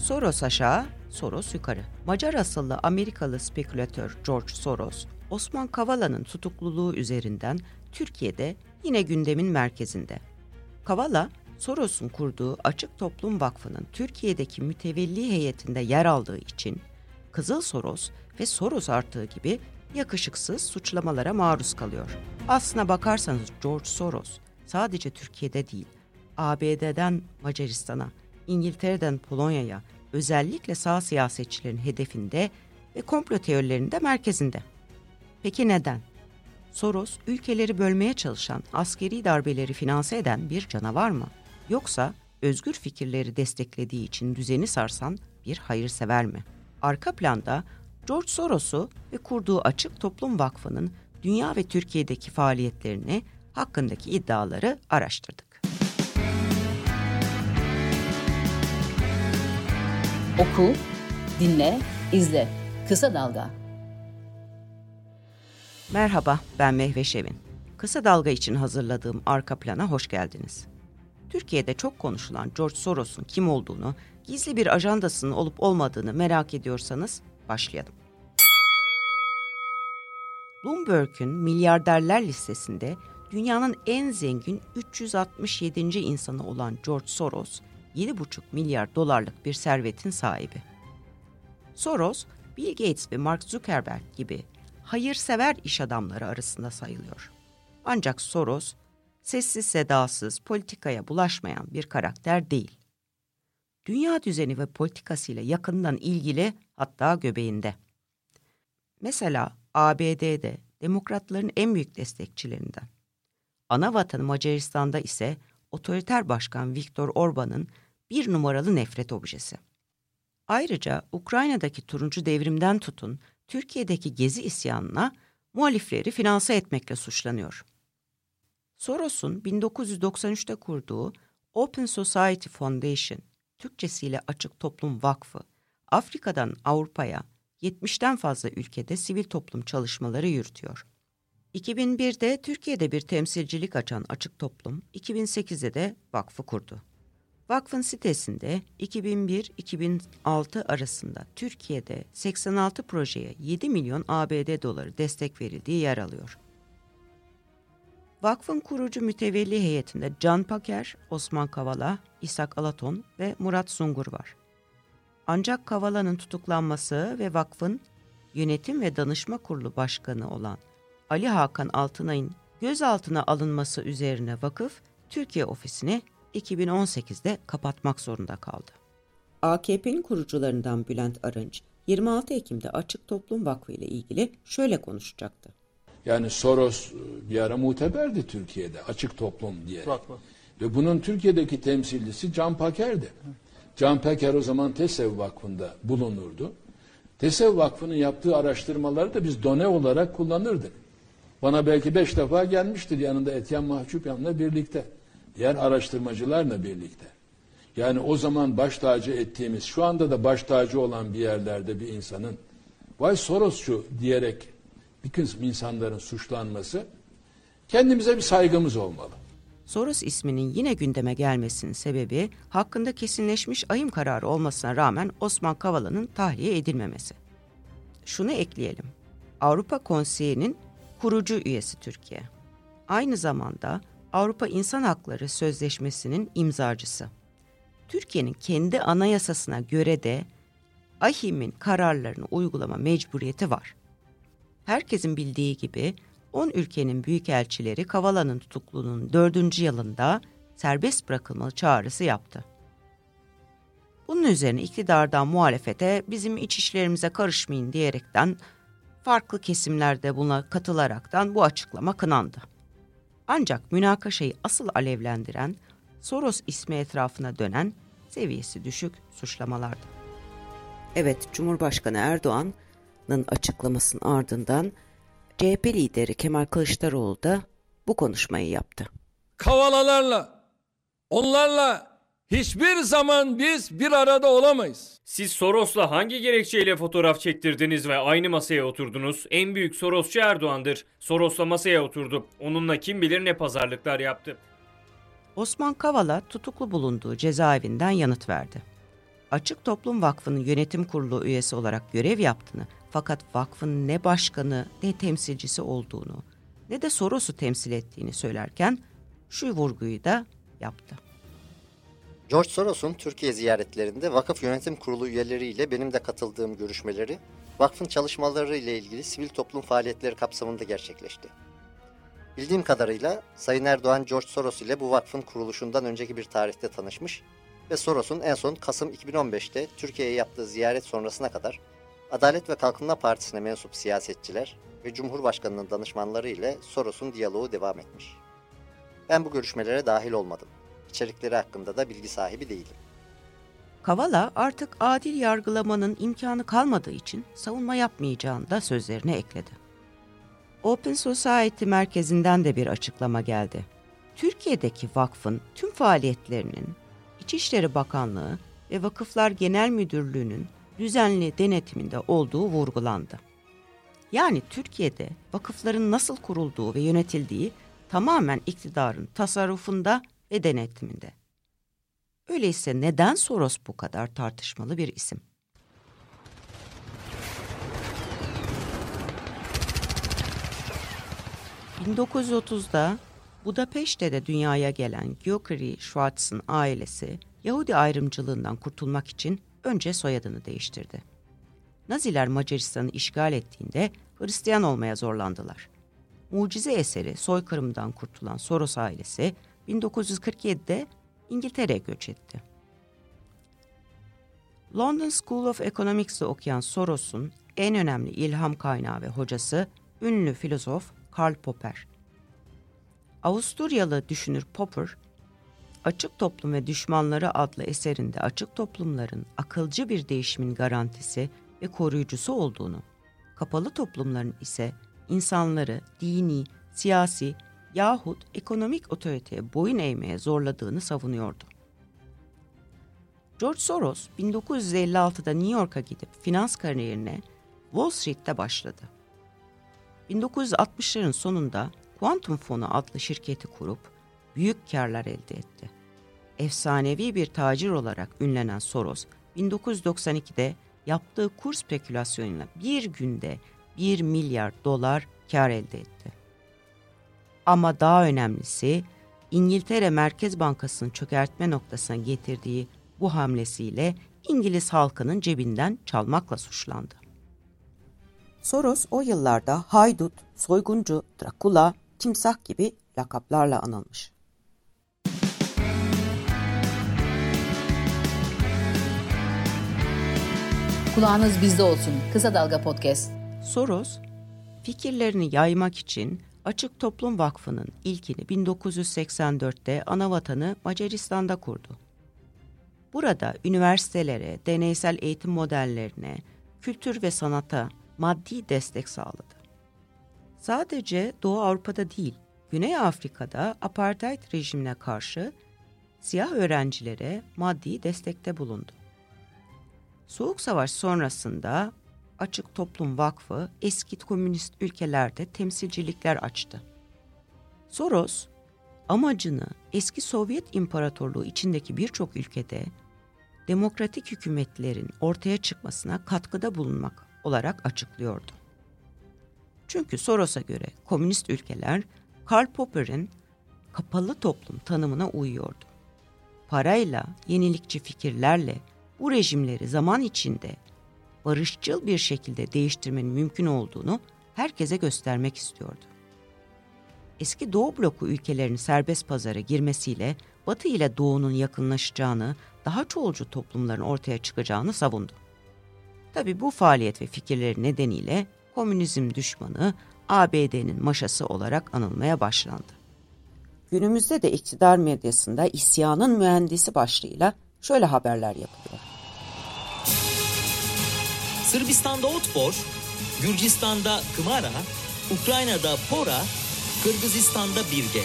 Soros aşağı, Soros yukarı. Macar asıllı Amerikalı spekülatör George Soros, Osman Kavala'nın tutukluluğu üzerinden Türkiye'de yine gündemin merkezinde. Kavala, Soros'un kurduğu Açık Toplum Vakfı'nın Türkiye'deki mütevelli heyetinde yer aldığı için Kızıl Soros ve Soros artığı gibi yakışıksız suçlamalara maruz kalıyor. Aslına bakarsanız George Soros sadece Türkiye'de değil, ABD'den Macaristan'a, İngiltere'den Polonya'ya, özellikle sağ siyasetçilerin hedefinde ve komplo teorilerinde merkezinde. Peki neden? Soros, ülkeleri bölmeye çalışan, askeri darbeleri finanse eden bir canavar mı? Yoksa özgür fikirleri desteklediği için düzeni sarsan bir hayırsever mi? Arka planda George Soros'u ve kurduğu Açık Toplum Vakfı'nın dünya ve Türkiye'deki faaliyetlerini hakkındaki iddiaları araştırdık. Oku, dinle, izle. Kısa Dalga. Merhaba, ben Mehve Şevin. Kısa Dalga için hazırladığım arka plana hoş geldiniz. Türkiye'de çok konuşulan George Soros'un kim olduğunu, gizli bir ajandasının olup olmadığını merak ediyorsanız başlayalım. Bloomberg'un milyarderler listesinde dünyanın en zengin 367. insanı olan George Soros, 7,5 milyar dolarlık bir servetin sahibi. Soros, Bill Gates ve Mark Zuckerberg gibi hayırsever iş adamları arasında sayılıyor. Ancak Soros, sessiz sedasız politikaya bulaşmayan bir karakter değil. Dünya düzeni ve politikasıyla yakından ilgili hatta göbeğinde. Mesela ABD'de demokratların en büyük destekçilerinden. Ana vatanı Macaristan'da ise otoriter başkan Viktor Orban'ın bir numaralı nefret objesi. Ayrıca Ukrayna'daki turuncu devrimden tutun Türkiye'deki gezi isyanına muhalifleri finanse etmekle suçlanıyor. Soros'un 1993'te kurduğu Open Society Foundation, Türkçesiyle Açık Toplum Vakfı, Afrika'dan Avrupa'ya 70'ten fazla ülkede sivil toplum çalışmaları yürütüyor. 2001'de Türkiye'de bir temsilcilik açan Açık Toplum, 2008'de de vakfı kurdu. Vakfın sitesinde 2001-2006 arasında Türkiye'de 86 projeye 7 milyon ABD doları destek verildiği yer alıyor. Vakfın kurucu mütevelli heyetinde Can Paker, Osman Kavala, İshak Alaton ve Murat Sungur var. Ancak Kavala'nın tutuklanması ve vakfın yönetim ve danışma kurulu başkanı olan Ali Hakan Altınay'ın gözaltına alınması üzerine vakıf Türkiye ofisini 2018'de kapatmak zorunda kaldı. AKP'nin kurucularından Bülent Arınç 26 Ekim'de Açık Toplum Vakfı ile ilgili şöyle konuşacaktı. Yani Soros bir ara muteberdi Türkiye'de açık toplum diye. Ve bunun Türkiye'deki temsilcisi Can Paker'di. Can Peker o zaman TESEV Vakfı'nda bulunurdu. TESEV Vakfı'nın yaptığı araştırmaları da biz done olarak kullanırdık. Bana belki beş defa gelmiştir yanında Etyen Mahcup yanında birlikte. Diğer araştırmacılarla birlikte. Yani o zaman baş tacı ettiğimiz, şu anda da baş tacı olan bir yerlerde bir insanın vay Sorosçu diyerek bir kısım insanların suçlanması kendimize bir saygımız olmalı. Soros isminin yine gündeme gelmesinin sebebi hakkında kesinleşmiş ayım kararı olmasına rağmen Osman Kavala'nın tahliye edilmemesi. Şunu ekleyelim. Avrupa Konseyi'nin kurucu üyesi Türkiye. Aynı zamanda Avrupa İnsan Hakları Sözleşmesi'nin imzacısı. Türkiye'nin kendi anayasasına göre de AHİM'in kararlarını uygulama mecburiyeti var. Herkesin bildiği gibi 10 ülkenin büyükelçileri Kavala'nın tutukluluğunun 4. yılında serbest bırakılmalı çağrısı yaptı. Bunun üzerine iktidardan muhalefete bizim iç işlerimize karışmayın diyerekten farklı kesimlerde buna katılaraktan bu açıklama kınandı. Ancak münakaşayı asıl alevlendiren Soros ismi etrafına dönen seviyesi düşük suçlamalardı. Evet, Cumhurbaşkanı Erdoğan'ın açıklamasının ardından CHP lideri Kemal Kılıçdaroğlu da bu konuşmayı yaptı. Kavalalarla, onlarla hiçbir zaman biz bir arada olamayız. Siz Soros'la hangi gerekçeyle fotoğraf çektirdiniz ve aynı masaya oturdunuz? En büyük Sorosçu Erdoğan'dır. Soros'la masaya oturdu. Onunla kim bilir ne pazarlıklar yaptı. Osman Kavala tutuklu bulunduğu cezaevinden yanıt verdi. Açık Toplum Vakfı'nın yönetim kurulu üyesi olarak görev yaptığını fakat vakfın ne başkanı ne temsilcisi olduğunu ne de Soros'u temsil ettiğini söylerken şu vurguyu da yaptı. George Soros'un Türkiye ziyaretlerinde vakıf yönetim kurulu üyeleriyle benim de katıldığım görüşmeleri vakfın çalışmaları ile ilgili sivil toplum faaliyetleri kapsamında gerçekleşti. Bildiğim kadarıyla Sayın Erdoğan George Soros ile bu vakfın kuruluşundan önceki bir tarihte tanışmış ve Soros'un en son Kasım 2015'te Türkiye'ye yaptığı ziyaret sonrasına kadar Adalet ve Kalkınma Partisi'ne mensup siyasetçiler ve Cumhurbaşkanı'nın danışmanları ile Soros'un diyaloğu devam etmiş. Ben bu görüşmelere dahil olmadım. İçerikleri hakkında da bilgi sahibi değilim. Kavala artık adil yargılamanın imkanı kalmadığı için savunma yapmayacağını da sözlerine ekledi. Open Society merkezinden de bir açıklama geldi. Türkiye'deki vakfın tüm faaliyetlerinin İçişleri Bakanlığı ve Vakıflar Genel Müdürlüğü'nün düzenli denetiminde olduğu vurgulandı. Yani Türkiye'de vakıfların nasıl kurulduğu ve yönetildiği tamamen iktidarın tasarrufunda ve denetiminde. Öyleyse neden Soros bu kadar tartışmalı bir isim? ...1930'da Budapeşte'de dünyaya gelen Gyökeri Schwartz'ın ailesi... ...Yahudi ayrımcılığından kurtulmak için önce soyadını değiştirdi. Naziler Macaristan'ı işgal ettiğinde Hristiyan olmaya zorlandılar. Mucize eseri soykırımdan kurtulan Soros ailesi 1947'de İngiltere'ye göç etti. London School of Economics'te okuyan Soros'un en önemli ilham kaynağı ve hocası ünlü filozof Karl Popper. Avusturyalı düşünür Popper, Açık Toplum ve Düşmanları adlı eserinde açık toplumların akılcı bir değişimin garantisi ve koruyucusu olduğunu, kapalı toplumların ise insanları dini, siyasi yahut ekonomik otoriteye boyun eğmeye zorladığını savunuyordu. George Soros 1956'da New York'a gidip finans kariyerine Wall Street'te başladı. 1960'ların sonunda Quantum Fonu adlı şirketi kurup büyük karlar elde etti. Efsanevi bir tacir olarak ünlenen Soros, 1992'de yaptığı kur spekülasyonuyla bir günde 1 milyar dolar kar elde etti. Ama daha önemlisi İngiltere Merkez Bankası'nın çökertme noktasına getirdiği bu hamlesiyle İngiliz halkının cebinden çalmakla suçlandı. Soros o yıllarda haydut, soyguncu, Drakula, timsah gibi lakaplarla anılmış. Kulağınız bizde olsun. Kısa Dalga Podcast. Soros, fikirlerini yaymak için Açık Toplum Vakfı'nın ilkini 1984'te anavatanı Macaristan'da kurdu. Burada üniversitelere, deneysel eğitim modellerine, kültür ve sanata maddi destek sağladı. Sadece Doğu Avrupa'da değil, Güney Afrika'da apartheid rejimine karşı siyah öğrencilere maddi destekte bulundu. Soğuk Savaş sonrasında Açık Toplum Vakfı eski komünist ülkelerde temsilcilikler açtı. Soros, amacını eski Sovyet İmparatorluğu içindeki birçok ülkede demokratik hükümetlerin ortaya çıkmasına katkıda bulunmak olarak açıklıyordu. Çünkü Soros'a göre komünist ülkeler Karl Popper'in kapalı toplum tanımına uyuyordu. Parayla, yenilikçi fikirlerle bu rejimleri zaman içinde barışçıl bir şekilde değiştirmenin mümkün olduğunu herkese göstermek istiyordu. Eski Doğu bloku ülkelerinin serbest pazara girmesiyle Batı ile Doğu'nun yakınlaşacağını, daha çoğulcu toplumların ortaya çıkacağını savundu. Tabi bu faaliyet ve fikirleri nedeniyle komünizm düşmanı ABD'nin maşası olarak anılmaya başlandı. Günümüzde de iktidar medyasında isyanın mühendisi başlığıyla şöyle haberler yapılıyor. Sırbistan'da Otpor, Gürcistan'da Kımara, Ukrayna'da Pora, Kırgızistan'da Birge.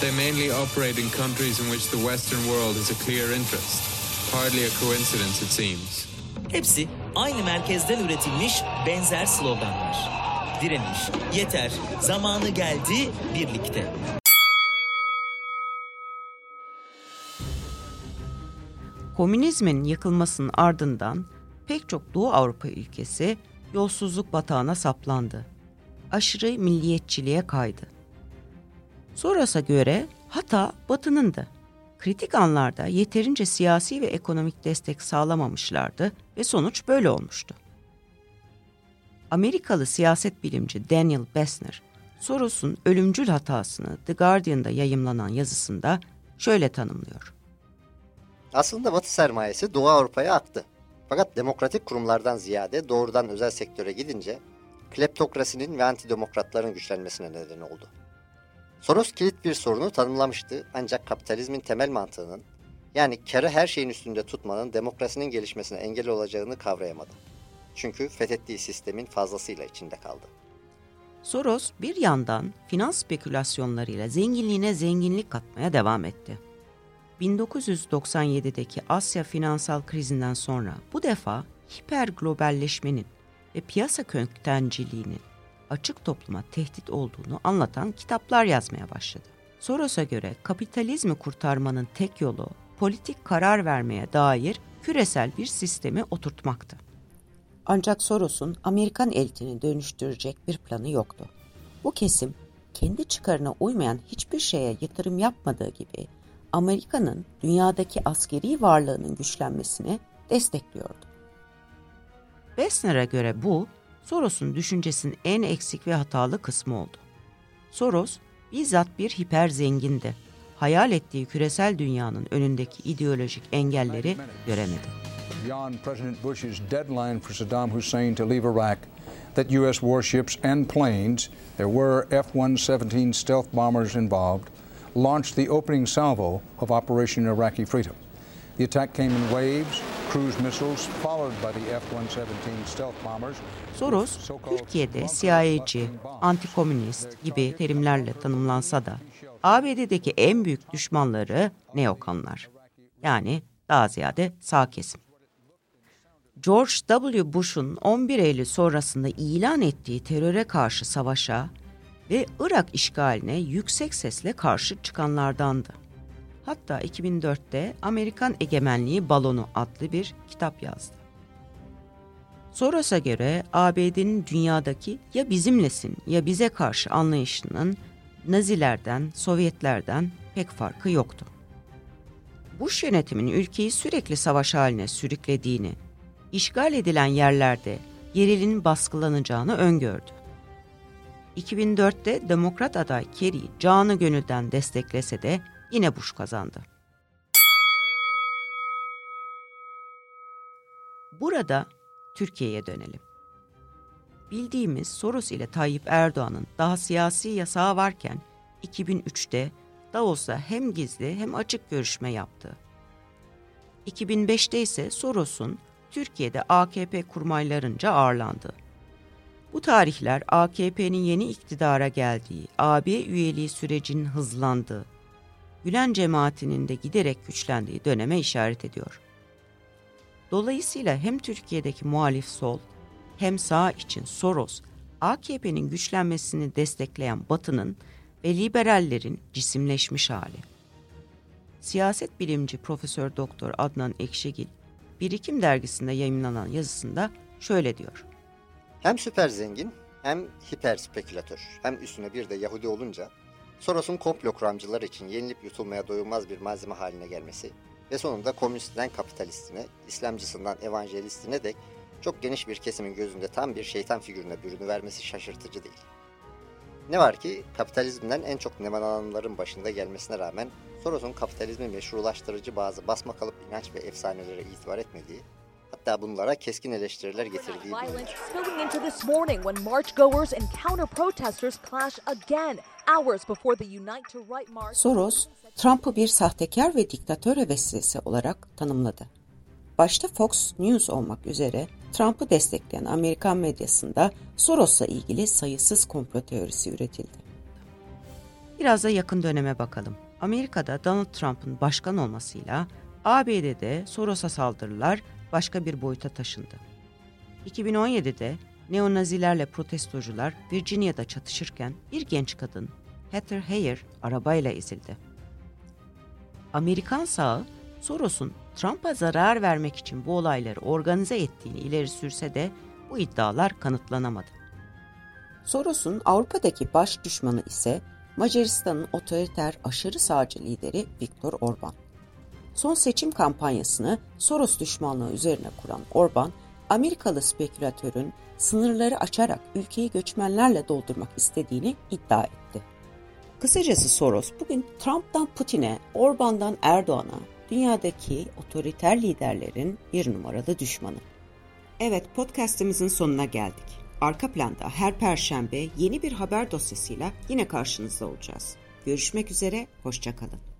They mainly operate in countries in which the Western world has a clear interest. Hardly a coincidence it seems. Hepsi aynı merkezden üretilmiş benzer sloganlar. Direniş, yeter, zamanı geldi, birlikte. Komünizmin yıkılmasının ardından pek çok Doğu Avrupa ülkesi yolsuzluk batağına saplandı. Aşırı milliyetçiliğe kaydı. Soros'a göre hata Batı'nındı. Kritik anlarda yeterince siyasi ve ekonomik destek sağlamamışlardı ve sonuç böyle olmuştu. Amerikalı siyaset bilimci Daniel Bessner, Soros'un ölümcül hatasını The Guardian'da yayımlanan yazısında şöyle tanımlıyor. Aslında Batı sermayesi Doğu Avrupa'ya aktı. Fakat demokratik kurumlardan ziyade doğrudan özel sektöre gidince kleptokrasinin ve antidemokratların güçlenmesine neden oldu. Soros kilit bir sorunu tanımlamıştı ancak kapitalizmin temel mantığının yani karı her şeyin üstünde tutmanın demokrasinin gelişmesine engel olacağını kavrayamadı. Çünkü fethettiği sistemin fazlasıyla içinde kaldı. Soros bir yandan finans spekülasyonlarıyla zenginliğine zenginlik katmaya devam etti. 1997'deki Asya finansal krizinden sonra bu defa hiper globalleşmenin ve piyasa köktenciliğinin açık topluma tehdit olduğunu anlatan kitaplar yazmaya başladı. Soros'a göre kapitalizmi kurtarmanın tek yolu politik karar vermeye dair küresel bir sistemi oturtmaktı. Ancak Soros'un Amerikan elitini dönüştürecek bir planı yoktu. Bu kesim kendi çıkarına uymayan hiçbir şeye yatırım yapmadığı gibi Amerika'nın dünyadaki askeri varlığının güçlenmesini destekliyordu. Bessner'e göre bu, Soros'un düşüncesinin en eksik ve hatalı kısmı oldu. Soros, bizzat bir hiper zengindi. Hayal ettiği küresel dünyanın önündeki ideolojik engelleri göremedi. Beyond President Bush's deadline for Saddam Hussein to leave Iraq, that U.S. warships and planes, there were F 117 stealth bombers involved, launched the opening salvo of Operation Iraqi Freedom. The attack came in waves, cruise missiles followed by the F-117 stealth bombers. Soros, Türkiye'de CIA'ci, antikomünist gibi terimlerle tanımlansa da ABD'deki en büyük düşmanları neokonlar. Yani daha ziyade sağ kesim. George W. Bush'un 11 Eylül sonrasında ilan ettiği teröre karşı savaşa ve Irak işgaline yüksek sesle karşı çıkanlardandı. Hatta 2004'te Amerikan Egemenliği Balonu adlı bir kitap yazdı. Soros'a göre ABD'nin dünyadaki ya bizimlesin ya bize karşı anlayışının Nazilerden, Sovyetlerden pek farkı yoktu. Bush yönetiminin ülkeyi sürekli savaş haline sürüklediğini, işgal edilen yerlerde gerilinin baskılanacağını öngördü. 2004'te Demokrat aday Kerry canı gönülden desteklese de yine Bush kazandı. Burada Türkiye'ye dönelim. Bildiğimiz Soros ile Tayyip Erdoğan'ın daha siyasi yasağı varken 2003'te Davos'ta hem gizli hem açık görüşme yaptı. 2005'te ise Soros'un Türkiye'de AKP kurmaylarınca ağırlandı. Bu tarihler AKP'nin yeni iktidara geldiği, AB üyeliği sürecinin hızlandığı, Gülen cemaatinin de giderek güçlendiği döneme işaret ediyor. Dolayısıyla hem Türkiye'deki muhalif sol hem sağ için Soros, AKP'nin güçlenmesini destekleyen Batı'nın ve liberallerin cisimleşmiş hali. Siyaset bilimci Profesör Doktor Adnan Ekşigil, Birikim dergisinde yayınlanan yazısında şöyle diyor. Hem süper zengin hem hiper spekülatör hem üstüne bir de Yahudi olunca Soros'un komplo kuramcılar için yenilip yutulmaya doyulmaz bir malzeme haline gelmesi ve sonunda komünistten kapitalistine, İslamcısından evangelistine dek çok geniş bir kesimin gözünde tam bir şeytan figürüne bürünü vermesi şaşırtıcı değil. Ne var ki kapitalizmden en çok nemalananların başında gelmesine rağmen Soros'un kapitalizmi meşrulaştırıcı bazı basma kalıp inanç ve efsanelere itibar etmediği, hatta bunlara keskin eleştiriler getirdiği. Soros, Trump'ı bir sahtekar ve diktatör vesilesi olarak tanımladı. Başta Fox News olmak üzere Trump'ı destekleyen Amerikan medyasında Soros'la ilgili sayısız komplo teorisi üretildi. Biraz da yakın döneme bakalım. Amerika'da Donald Trump'ın başkan olmasıyla ABD'de Soros'a saldırılar başka bir boyuta taşındı. 2017'de neonazilerle protestocular Virginia'da çatışırken bir genç kadın Heather Heyer arabayla ezildi. Amerikan sağı Soros'un Trump'a zarar vermek için bu olayları organize ettiğini ileri sürse de bu iddialar kanıtlanamadı. Soros'un Avrupa'daki baş düşmanı ise Macaristan'ın otoriter aşırı sağcı lideri Viktor Orban. Son seçim kampanyasını Soros düşmanlığı üzerine kuran Orban, Amerikalı spekülatörün sınırları açarak ülkeyi göçmenlerle doldurmak istediğini iddia etti. Kısacası Soros bugün Trump'tan Putin'e, Orban'dan Erdoğan'a, dünyadaki otoriter liderlerin bir numaralı düşmanı. Evet podcastimizin sonuna geldik. Arka planda her perşembe yeni bir haber dosyasıyla yine karşınızda olacağız. Görüşmek üzere, hoşçakalın.